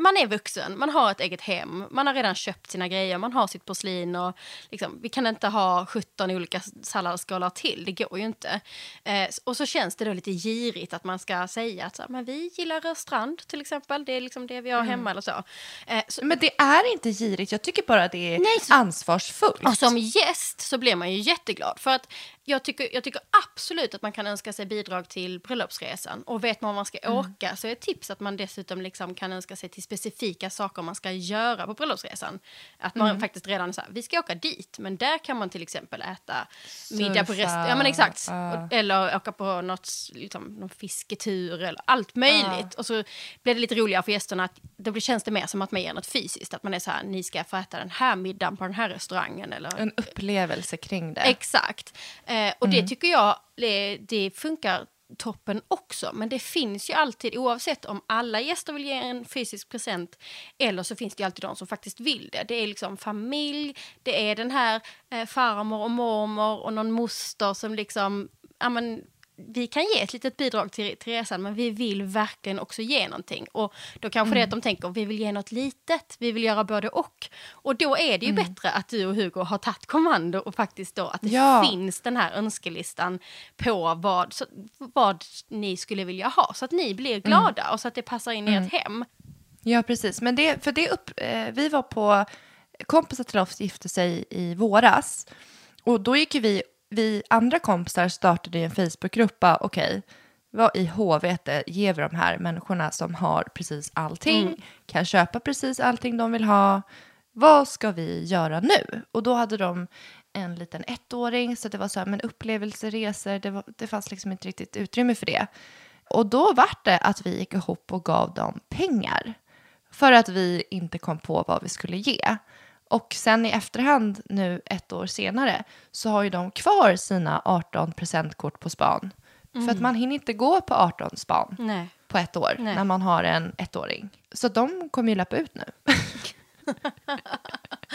man är vuxen, man har ett eget hem, man har redan köpt sina grejer, man har sitt porslin och liksom, vi kan inte ha 17 olika salladsskålar till, det går ju inte. Eh, och så känns det då lite girigt att man ska säga att så men vi gillar rörstrand till exempel, det är liksom det vi har hemma eller så. Eh, så Men det är inte girigt, jag tycker bara det är Nej, så- ansvarsfullt. och som gäst så blir man ju jätteglad. För att jag tycker, jag tycker absolut att man kan önska sig bidrag till bröllopsresan. Och vet man var man ska åka så är ett tips att man dessutom liksom kan önska sig till specifika saker man ska göra på bröllopsresan. Att man faktiskt redan så här, vi ska åka dit, men där kan man till exempel äta middag på Surfa, restaurang. Ja men exakt. Och, eller åka på något, liksom, någon fisketur eller allt möjligt. Och så blir det lite roligare för gästerna att då känns det mer som att man ger något fysiskt. Att man är så här, ni ska få äta den här middagen på den här restaurangen. Eller En upplevelse kring det. Exakt. Eh, och det tycker jag det, det funkar toppen också. Men det finns ju alltid, oavsett om alla gäster vill ge en fysisk present eller så finns det ju alltid de som faktiskt vill det. Det är liksom familj, det är den här eh, farmor och mormor och någon moster som liksom, ja men vi kan ge ett litet bidrag till, till resan men vi vill verkligen också ge någonting. Och då kanske det är att de tänker vi vill ge något litet, vi vill göra både och. Och då är det ju bättre att du och Hugo har tagit kommando och faktiskt då att det Ja. finns den här önskelistan på vad, så, vad ni skulle vilja ha. Så att ni blir glada och så att det passar in i ert hem. Ja, precis. Men det, för det upp, eh, vi var på, kompisar till oss gifte sig i våras. Och då gick vi, vi andra kompisar startade en Facebookgrupp. Okej, vad i HVT ger vi de här människorna som har precis allting, kan köpa precis allting de vill ha. Vad ska vi göra nu? Och då hade de en liten ettåring, så det var så här, men upplevelseresor, det, var, det fanns liksom inte riktigt utrymme för det. Och då vart det att vi gick ihop och gav dem pengar. För att vi inte kom på vad vi skulle ge. Och sen i efterhand, nu ett år senare, så har ju de kvar sina 18 presentkort på span. För att man hinner inte gå på 18 span Nej. på ett år Nej. när man har en ettåring. Så de kommer ju löpa ut nu. (laughs)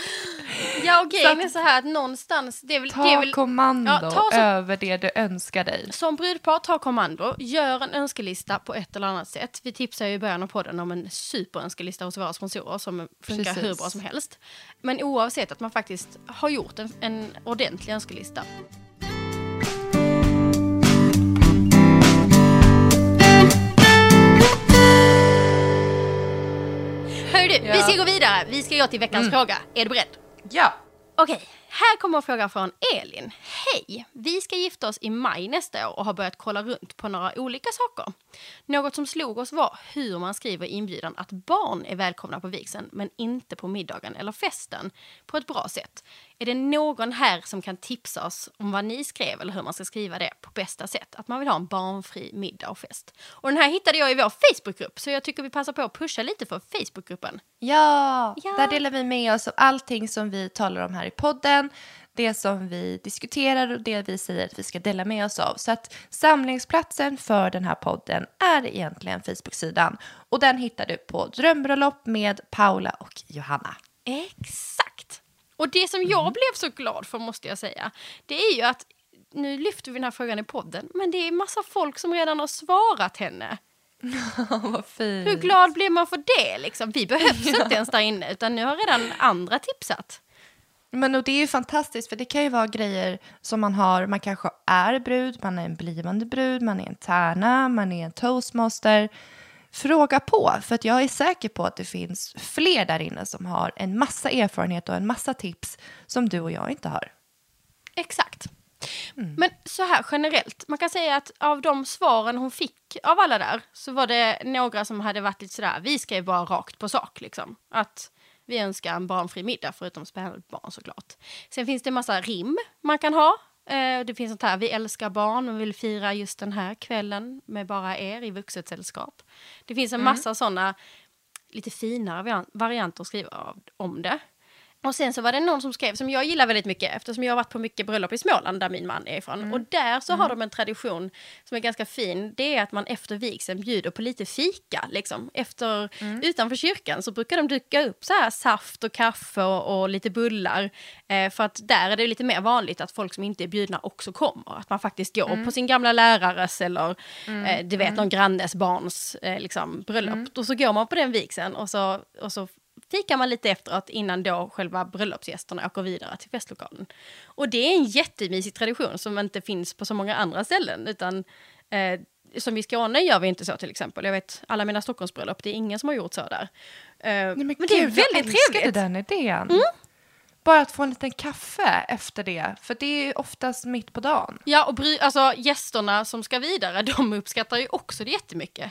(laughs) Ja, grejen Så är så här att någonstans, det är väl... Ta det är väl kommando Ja, ta så- över det du önskar dig. Som brudpar, ta kommando. Gör en önskelista på ett eller annat sätt. Vi tipsar ju i början av podden om en superönskelista hos våra sponsorer som funkar Precis. hur bra som helst. Men oavsett att man faktiskt har gjort en, en ordentlig önskelista. Hör du, vi Ja. ska gå vidare. Vi ska gå till veckans fråga. Är du beredd? Ja. Okej, här kommer en fråga från Elin. Hej! Vi ska gifta oss i maj nästa år och har börjat kolla runt på några olika saker. Något som slog oss var hur man skriver i inbjudan att barn är välkomna på vigseln men inte på middagen eller festen på ett bra sätt. Är det någon här som kan tipsa oss om vad ni skrev eller hur man ska skriva det på bästa sätt? Att man vill ha en barnfri middag och fest. Och den här hittade jag i vår Facebookgrupp så jag tycker vi passar på att pusha lite för Facebookgruppen. Ja, Ja. där delar vi med oss av allting som vi talar om här i podden, det som vi diskuterar och det vi säger att vi ska dela med oss av. Så att samlingsplatsen för den här podden är egentligen Facebook-sidan och den hittar du på Drömbröllop med Paula och Johanna. Exakt! Och det som jag blev så glad för måste jag säga, det är ju att nu lyfter vi den här frågan i podden, men det är massa folk som redan har svarat henne. (laughs) Vad fint. Hur glad blir man för det? Liksom? Vi behövs (laughs) inte ens där inne, utan nu har redan andra tipsat. Men och det är ju fantastiskt för det kan ju vara grejer som man har, man kanske är brud, man är en blivande brud, man är en tärna, man är en toastmaster. Fråga på, för att jag är säker på att det finns fler där inne som har en massa erfarenhet och en massa tips som du och jag inte har. Exakt. Men så här generellt, man kan säga att av de svaren hon fick av alla där så var det några som hade varit lite sådär, vi skrev bara rakt på sak liksom. Att vi önskar en barnfri middag förutom spännande barn såklart. Sen finns det en massa rim man kan ha. Eh, Det finns sånt här, vi älskar barn och vill fira just den här kvällen med bara er i vuxet sällskap. Det finns en massa såna lite finare varian- varianter att skriva om det. Och sen så var det någon som skrev, som jag gillar väldigt mycket eftersom jag har varit på mycket bröllop i Småland där min man är ifrån. Och där så har de en tradition som är ganska fin. Det är att man efter vigseln bjuder på lite fika. Liksom. Efter, Utanför kyrkan så brukar de duka upp så här saft och kaffe och, och lite bullar. Eh, för att där är det lite mer vanligt att folk som inte är bjudna också kommer. Att man faktiskt går på sin gamla lärares eller eh, du vet någon grannes barns eh, liksom, bröllop. Och så går man på den vigseln och så, och så fikar man lite efteråt innan då själva bröllopsgästerna åker vidare till festlokalen. Och det är en jättemysig tradition som inte finns på så många andra ställen. Utan, eh, som i Skåne gör vi inte så till exempel. Jag vet alla mina Stockholmsbröllop, det är ingen som har gjort så där. Eh, Nej, men, gud, det är jag väldigt trevligt. den idén. Bara att få en liten kaffe efter det, för det är ju oftast mitt på dagen. Ja, och bry, alltså, gästerna som ska vidare, de uppskattar ju också det jättemycket.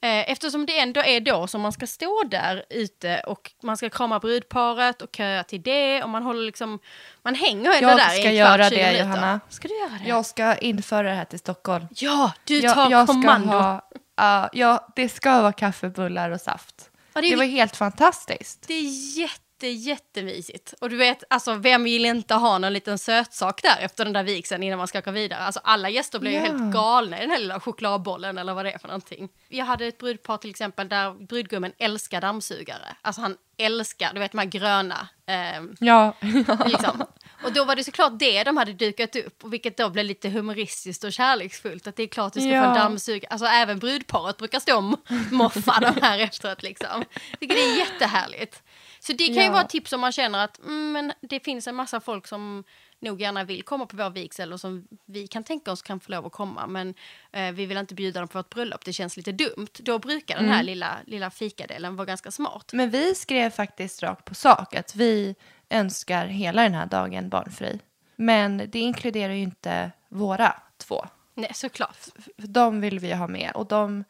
Eh, eftersom det ändå är då som man ska stå där ute och man ska krama brudparet och köa till det och man håller liksom, man hänger ändå Jag där ska i en kvart, göra 20 det, minuter. Johanna. Ska du göra det? Jag ska införa det här till Stockholm. Ja, du Jag, tar jag ska kommando. ha, ja, ja, det ska vara kaffe, bullar och saft. Ja, det, Det är, var helt fantastiskt. det är jätte, jättemysigt. Och du vet, alltså vem vill inte ha någon liten sötsak där efter den där vigseln innan man ska åka vidare? Alltså alla gäster blir ju Ja. helt galna i den här lilla chokladbollen eller vad det är för någonting. Jag hade ett brudpar till exempel där brudgummen älskar dammsugare. Alltså han älskar, du vet de här gröna. ehm, Ja, (laughs) liksom. Och då var det såklart det de hade dukat upp, och vilket då blev lite humoristiskt och kärleksfullt. Att det är klart du ska få Ja. en dammsugare. Alltså även brudparet brukar stå och moffa de här (laughs) efteråt liksom. Det är jättehärligt. Så det kan ju Ja. vara ett tips om man känner att mm, men det finns en massa folk som nog gärna vill komma på vår vigsel och som vi kan tänka oss kan få lov att komma men eh, vi vill inte bjuda dem på vårt bröllop, det känns lite dumt. Då brukar den här Mm. lilla, lilla fikadelen vara ganska smart. men vi skrev faktiskt rakt på sak att vi önskar hela den här dagen barnfri. Men det inkluderar ju inte våra två. Nej, såklart. De vill vi ha med och de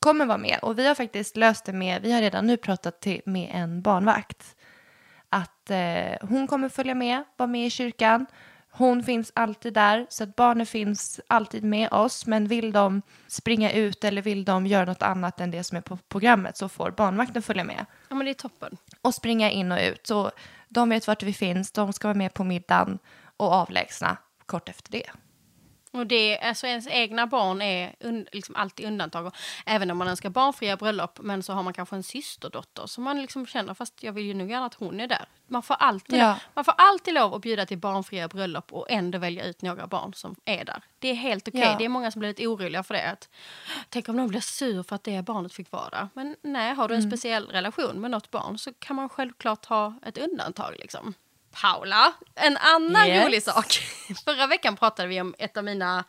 kommer vara med. Och vi har faktiskt löst det med, vi har redan nu pratat till, med en barnvakt. Att eh, hon kommer följa med, vara med i kyrkan. Hon finns alltid där, så att barnen finns alltid med oss. Men vill de springa ut eller vill de göra något annat än det som är på programmet så får barnvakten följa med Ja men det är toppen. och springa in och ut. Så de vet vart vi finns, de ska vara med på middagen och avlägsna kort efter det. Och det, alltså ens egna barn är un, liksom alltid undantag. Och även om man önskar barnfria bröllop, men så har man kanske en systerdotter som man liksom känner, fast jag vill ju nog gärna att hon är där. Man får alltid, Ja. man får alltid lov att bjuda till barnfria bröllop och ändå välja ut några barn som är där. Det är helt okej. Ja. Det är många som blir lite oroliga för det. Att, Tänk om någon blir sur för att det barnet fick vara där. Men nej, har du en speciell relation med något barn så kan man självklart ha ett undantag. Liksom. Paula, en annan Yes. rolig sak. (laughs) Förra veckan pratade vi om ett av mina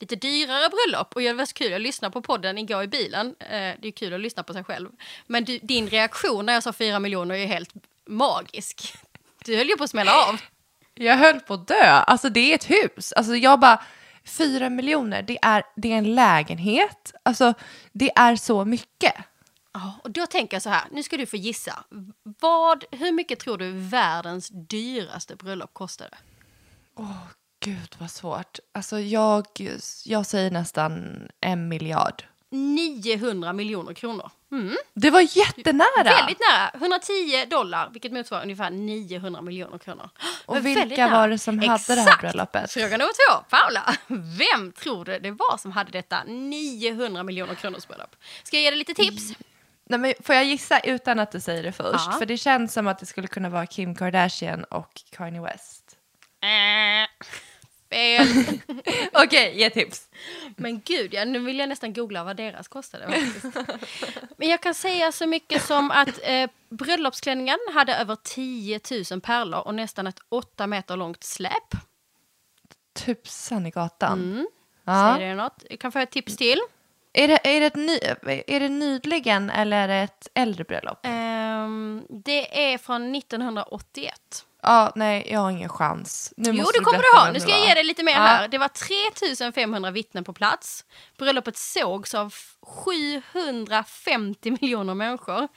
lite dyrare bröllop och det var så kul, jag lyssnade på podden igår i bilen. Eh, det är kul att lyssna på sig själv. Men du, din reaktion när jag sa fyra miljoner är helt magisk. Du höll ju på att smälla av. Jag höll på att dö. Alltså det är ett hus. Alltså jag bara, fyra miljoner, det är, det är en lägenhet. Alltså det är så mycket. Ja, och då tänker jag så här, nu ska du få gissa. Vad, hur mycket tror du världens dyraste bröllop kostade? Åh gud vad svårt. Alltså jag, jag säger nästan en miljard. 900 miljoner kronor. Mm. Det var jättenära. Väldigt nära. 110 dollar, vilket motsvarar ungefär 900 miljoner kronor. Och Men vilka var det som hade det här Exakt. bröllopet? Fråga nummer två, Paula. Vem tror du det var som hade detta 900 miljoner kronors bröllop? Ska jag ge dig lite tips? Nej, men får jag gissa utan att du säger det först? Ja. För det känns som att det skulle kunna vara Kim Kardashian och Kanye West. Eh, fel. (laughs) Okej, ge tips. Men gud, ja, nu vill jag nästan googla vad deras kostade. Faktiskt. Men jag kan säga så mycket som att eh, bröllopsklänningen hade över 10 000 pärlor och nästan ett 8 meter långt släp. Tusan i gatan. Mm. Ja. Säger det något? Jag kan få ett tips till. Är, det, är, det ett ny, är det nyligen eller är det ett äldre bröllop? Ehm, det är från 1981. Ja, nej, jag har ingen chans. Nu Jo, det kommer du ha. Nu ska jag ge dig lite mer Ja. här. Det var 3500 vittnen på plats. Bröllopet sågs av 750 miljoner människor.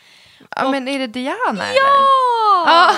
Ja, men är det Diana? Ja!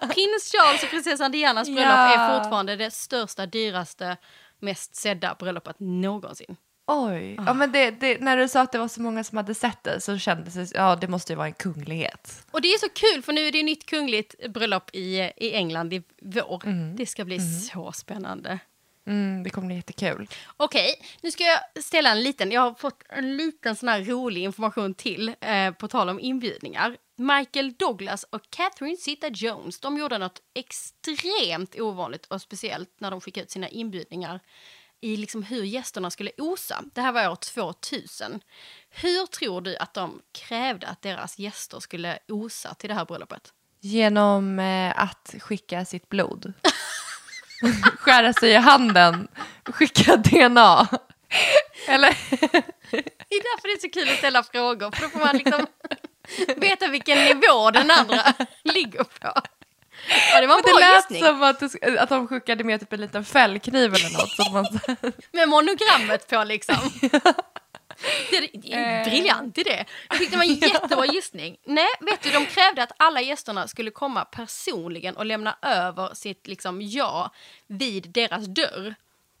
(laughs) Prins Charles och prinsessan Dianas bröllop Ja. är fortfarande det största, dyraste, mest sedda bröllopet någonsin. Oj, Ah. ja, men det, det, när du sa att det var så många som hade sett det så kändes det, ja det måste ju vara en kunglighet. Och det är så kul för nu är det nytt kungligt bröllop i, i England i vår. Det ska bli så spännande. Mm, det kommer bli jättekul. Okej, nu ska jag ställa en liten, jag har fått en liten sån här rolig information till eh, på tal om inbjudningar. Michael Douglas och Catherine Zeta-Jones, de gjorde något extremt ovanligt och speciellt när de skickade ut sina inbjudningar i liksom hur gästerna skulle osa. Det här var år 2000. Hur tror du att de krävde att deras gäster skulle osa till det här bröllopet? Genom eh, att skicka sitt blod. (laughs) Skära sig i handen, skicka DNA. (laughs) Eller? Det är därför det är så kul att ställa frågor, för då får man liksom (laughs) veta vilken nivå den andra ligger på. Ja, det var en Det bra lät gissning. som att, det att de skickade med typ en liten fällkniv eller något. Så man, Med monogrammet på liksom. (laughs) Det är, det är Eh. briljant idé. Jag tyckte det var en jättebra gissning. Nej, vet du, de krävde att alla gästerna skulle komma personligen och lämna över sitt liksom, ja vid deras dörr.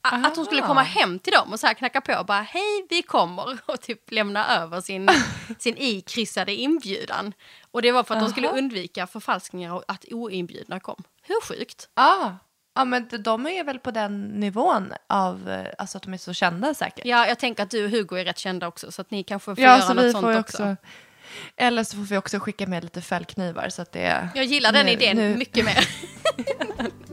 A- Att de skulle Aha. komma hem till dem och så här knacka på och bara hej vi kommer (laughs) och typ lämna över sin, (laughs) sin ikryssade inbjudan. Och det var för att de skulle Aha. undvika förfalskningar och att oinbjudna kom. Hur sjukt? ah, ja, men de- är väl på den nivån av, eh, alltså att de är så kända säkert. Ja, jag tänker att du och Hugo är rätt kända också så att ni kanske får Ja, göra så något sånt också. också. Eller så får vi också skicka med lite fällknivar så att det är... Jag gillar den Nu- idén nu- mycket mer. (laughs)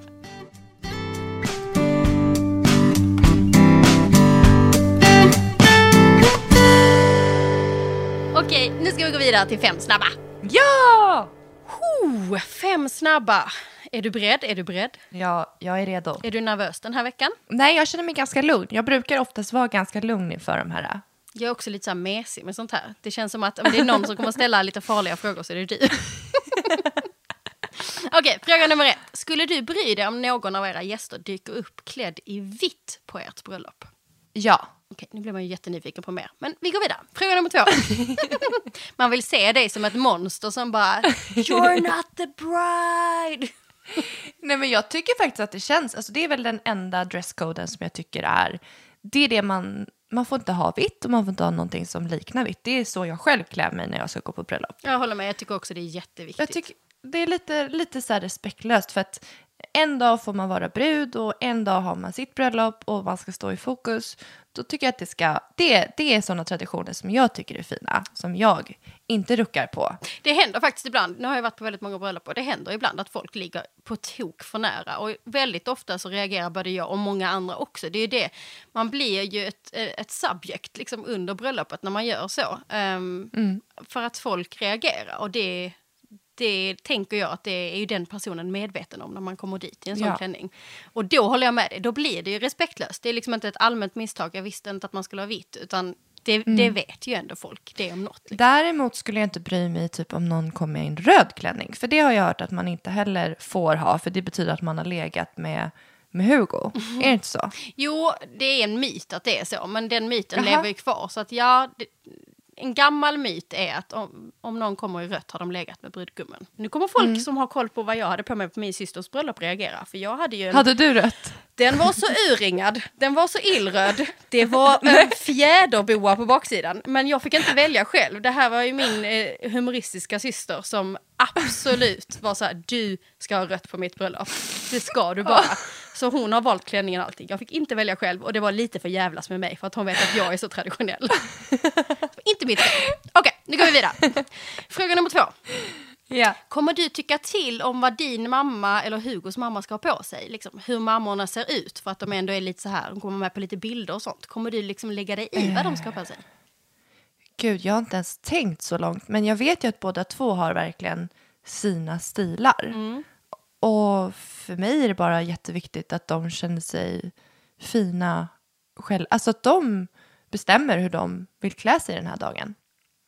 Okej, nu ska vi gå vidare till fem snabba. Ja! Oh, fem snabba. Är du beredd? Är du beredd? Ja, jag är redo. Är du nervös den här veckan? Nej, jag känner mig ganska lugn. Jag brukar oftast vara ganska lugn inför de här. Jag är också lite så här mesig med sånt här. Det känns som att om det är någon som kommer ställa lite farliga frågor så är det du. (laughs) Okej, fråga nummer ett. Skulle du bry dig om någon av era gäster dyker upp klädd i vitt på ert bröllop? Ja. Okej, nu blir man ju jättenyfiken på mer. Men vi går vidare. Fråga nummer två. (laughs) man vill se dig som ett monster som bara You're not the bride. Nej, men jag tycker faktiskt att det känns, alltså det är väl den enda dresscoden som jag tycker är, det är det man, man får inte ha vitt och man får inte ha någonting som liknar vitt. Det är så jag själv klär mig när jag ska gå på bröllop. Jag håller med, jag tycker också det är jätteviktigt. Jag tycker det är lite, lite så respektlöst för att en dag får man vara brud och en dag har man sitt bröllop och man ska stå i fokus. Då tycker jag att det ska, det, det är sådana traditioner som jag tycker är fina, som jag inte ruckar på. Det händer faktiskt ibland, nu har jag varit på väldigt många bröllop och det händer ibland att folk ligger på tok för nära. Och väldigt ofta så reagerar både jag och många andra också. Det är det, man blir ju ett, ett subject liksom under bröllopet när man gör så. Ehm, För att folk reagerar och det, det tänker jag att det är ju den personen medveten om när man kommer dit i en sån Ja. klänning. Och då håller jag med dig, då blir det ju respektlöst. Det är liksom inte ett allmänt misstag, jag visste inte att man skulle ha vitt, utan det, det vet ju ändå folk, det om något. Liksom. Däremot skulle jag inte bry mig typ om någon kommer i en röd klänning. För det har jag hört att man inte heller får ha. För det betyder att man har legat med, med Hugo. Är det inte så? Jo, det är en myt att det är så, men den myten Jaha. lever ju kvar. Så att ja, det, en gammal myt är att om, om någon kommer i rött har de legat med brudgummen. Nu kommer folk Mm. som har koll på vad jag hade på mig på min systers bröllop reagera. För jag hade ju en, Hade du rött? den var så urringad, den var så illröd. Det var en fjäderboa på baksidan. Men jag fick inte välja själv. Det här var ju min eh, humoristiska syster som absolut var så här, du ska ha rött på mitt bröllop. Det ska du bara. Så hon har valt klänningen och allting. Jag fick inte välja själv och det var lite för jävlas med mig för att hon vet att jag är så traditionell. (laughs) inte mitt fel. Okej, nu går vi vidare. Fråga nummer två. Ja. Kommer du tycka till om vad din mamma eller Hugos mamma ska ha på sig? Liksom, hur mammorna ser ut för att de ändå är lite så här, de kommer med på lite bilder och sånt. Kommer du liksom lägga dig i vad de ska ha på sig? Gud, jag har inte ens tänkt så långt. Men jag vet ju att båda två har verkligen sina stilar. Och för mig är det bara jätteviktigt att de känner sig fina själva. Alltså att de bestämmer hur de vill klä sig den här dagen.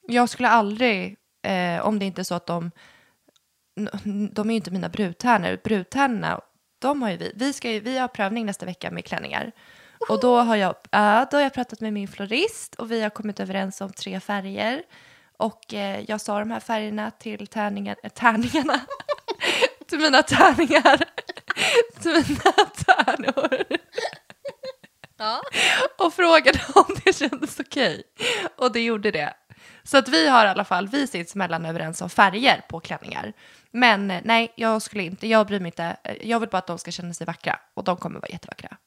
Jag skulle aldrig, eh, om det inte är så att de, de är ju inte mina brudtärnor. Brudtärnorna, de har ju vi. Vi, ska ju, vi har prövning nästa vecka med klänningar. Och då har, jag, äh, då har jag pratat med min florist och vi har kommit överens om tre färger. Och eh, jag sa de här färgerna till tärningar, äh, tärningarna. (laughs) till mina tärningar. (laughs) till mina tärnor. Ja. Och frågade om det kändes okej. Och det gjorde det. Så att vi har i alla fall, vi sinsemellan överens om färger på klänningar. Men eh, nej, jag skulle inte, jag bryr mig inte. Eh, Jag vill bara att de ska känna sig vackra. Och de kommer vara jättevackra.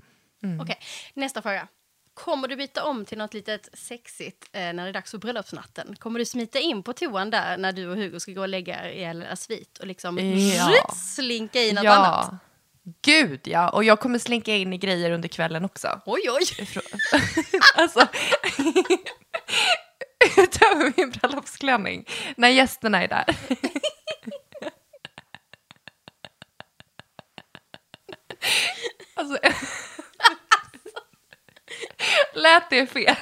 Okej, nästa fråga. Kommer du byta om till något litet sexigt eh, när det är dags för bröllopsnatten? Kommer du smita in på toan där när du och Hugo ska gå och lägga er era svit och liksom Ja. slinka i något annat? Gud ja, och jag kommer slinka in i grejer under kvällen också. Oj, oj. (laughs) Alltså, (laughs) utöver min bröllopsklänning, när gästerna är där. (laughs) alltså, lät det fel?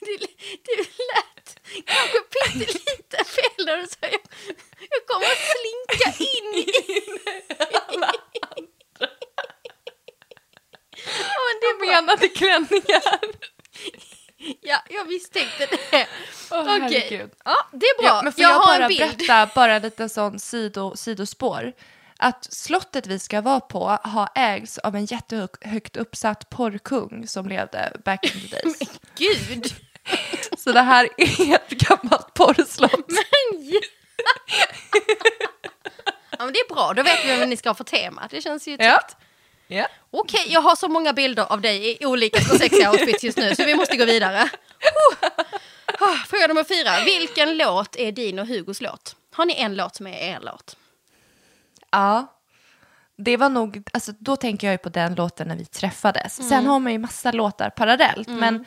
Det, det lät kanske pyttelite fel när du sa jag, jag kommer att slinka in i... (laughs) Ja, men det bra. Menade klänningar. Ja, jag misstänkte det. Åh, Okej, herregud. ja, det är bra. Ja, men får jag, jag, har bara berätta bara lite sån sido, sidospår? Att slottet vi ska vara på har ägts av en jättehögt uppsatt porrkung som levde back in the days. (laughs) Gud! (laughs) Så det här är ett gammalt porrslott. (laughs) Ja, men det är bra, då vet vi vad ni ska ha för tema. Det känns ju tryggt. Ja. Okej, jag har så många bilder av dig i olika sexiga outfits just nu så vi måste gå vidare. Oh. Fråga nummer fyra. Vilken låt är din och Hugos låt? Har ni en låt som är er låt? Ja. Det var nog, alltså då tänker jag ju på den låten när vi träffades. Sen har man ju massa låtar parallellt. Men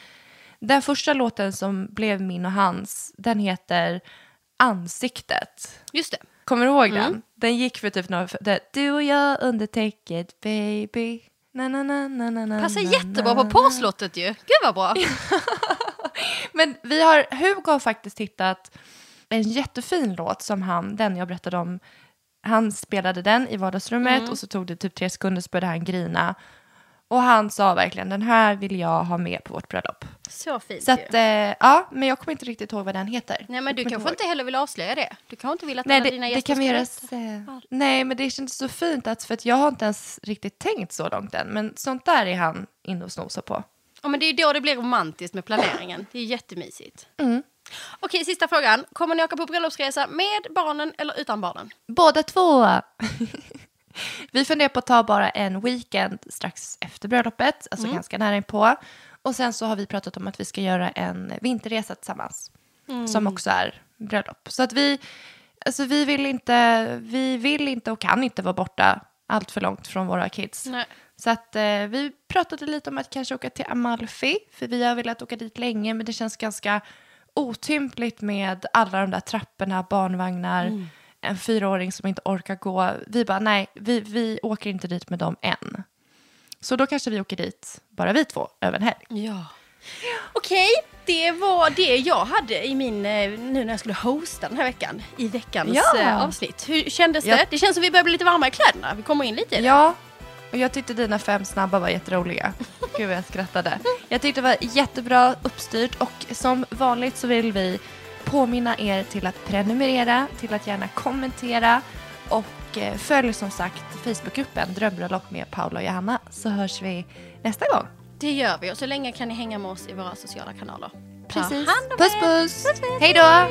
den första låten som blev min och hans, den heter Ansiktet. Just det. Kommer du ihåg den? Den gick för typ några... Du och jag under täcket baby. Na, na, na, na, na, na, Passar jättebra på porrslottet ju. Gud vad bra. (laughs) Men vi har, Hugo har faktiskt hittat en jättefin låt som han, den jag berättade om, han spelade den i vardagsrummet och så tog det typ tre sekunder så började han grina. Och han sa verkligen den här vill jag ha med på vårt bröllop. Så fint Så att, eh, ja, men jag kommer inte riktigt ihåg vad den heter. Nej men du kanske ihåg. inte heller vill avslöja det. Du kanske inte vill att Nej, alla det, dina det gäster kan vi göra. Nej, men det kändes så fint att, för att jag har inte ens riktigt tänkt så långt än. Men sånt där är han inne och snosar på. Ja, men det är ju då det blir romantiskt med planeringen. Det är jättemysigt. Mm. Okej, sista frågan. Kommer ni åka på bröllopsresa med barnen eller utan barnen? Båda två. (laughs) vi funderar på att ta bara en weekend strax efter bröllopet, alltså ganska nära på. Och sen så har vi pratat om att vi ska göra en vinterresa tillsammans. Som också är bröllop. Så att vi, alltså vi vill inte, vi vill inte och kan inte vara borta allt för långt från våra kids. Nej. Så att eh, vi pratade lite om att kanske åka till Amalfi, för vi har velat åka dit länge, men det känns ganska otympligt med alla de där trapporna, barnvagnar, en fyraåring som inte orkar gå. Vi bara, nej, vi, vi åker inte dit med dem än. Så då kanske vi åker dit, bara vi två, över en helg. Ja. Okej, det var det jag hade i min, eh, nu när jag skulle hosta den här veckan, i veckans Ja. eh, avsnitt. Hur kändes det? Ja. Det känns som vi börjar bli lite varma i kläderna. Vi kommer in lite i det. Ja, och jag tyckte dina fem snabba var jätteroliga. Gud vad jag skrattade. Jag tyckte det var jättebra uppstyrt och som vanligt så vill vi påminna er till att prenumerera, till att gärna kommentera och eh, följ som sagt Facebookgruppen Drömbröllop med Paula och Johanna så hörs vi nästa gång. Det gör vi och så länge kan ni hänga med oss i våra sociala kanaler. Precis. om Puss er. puss! Hej då!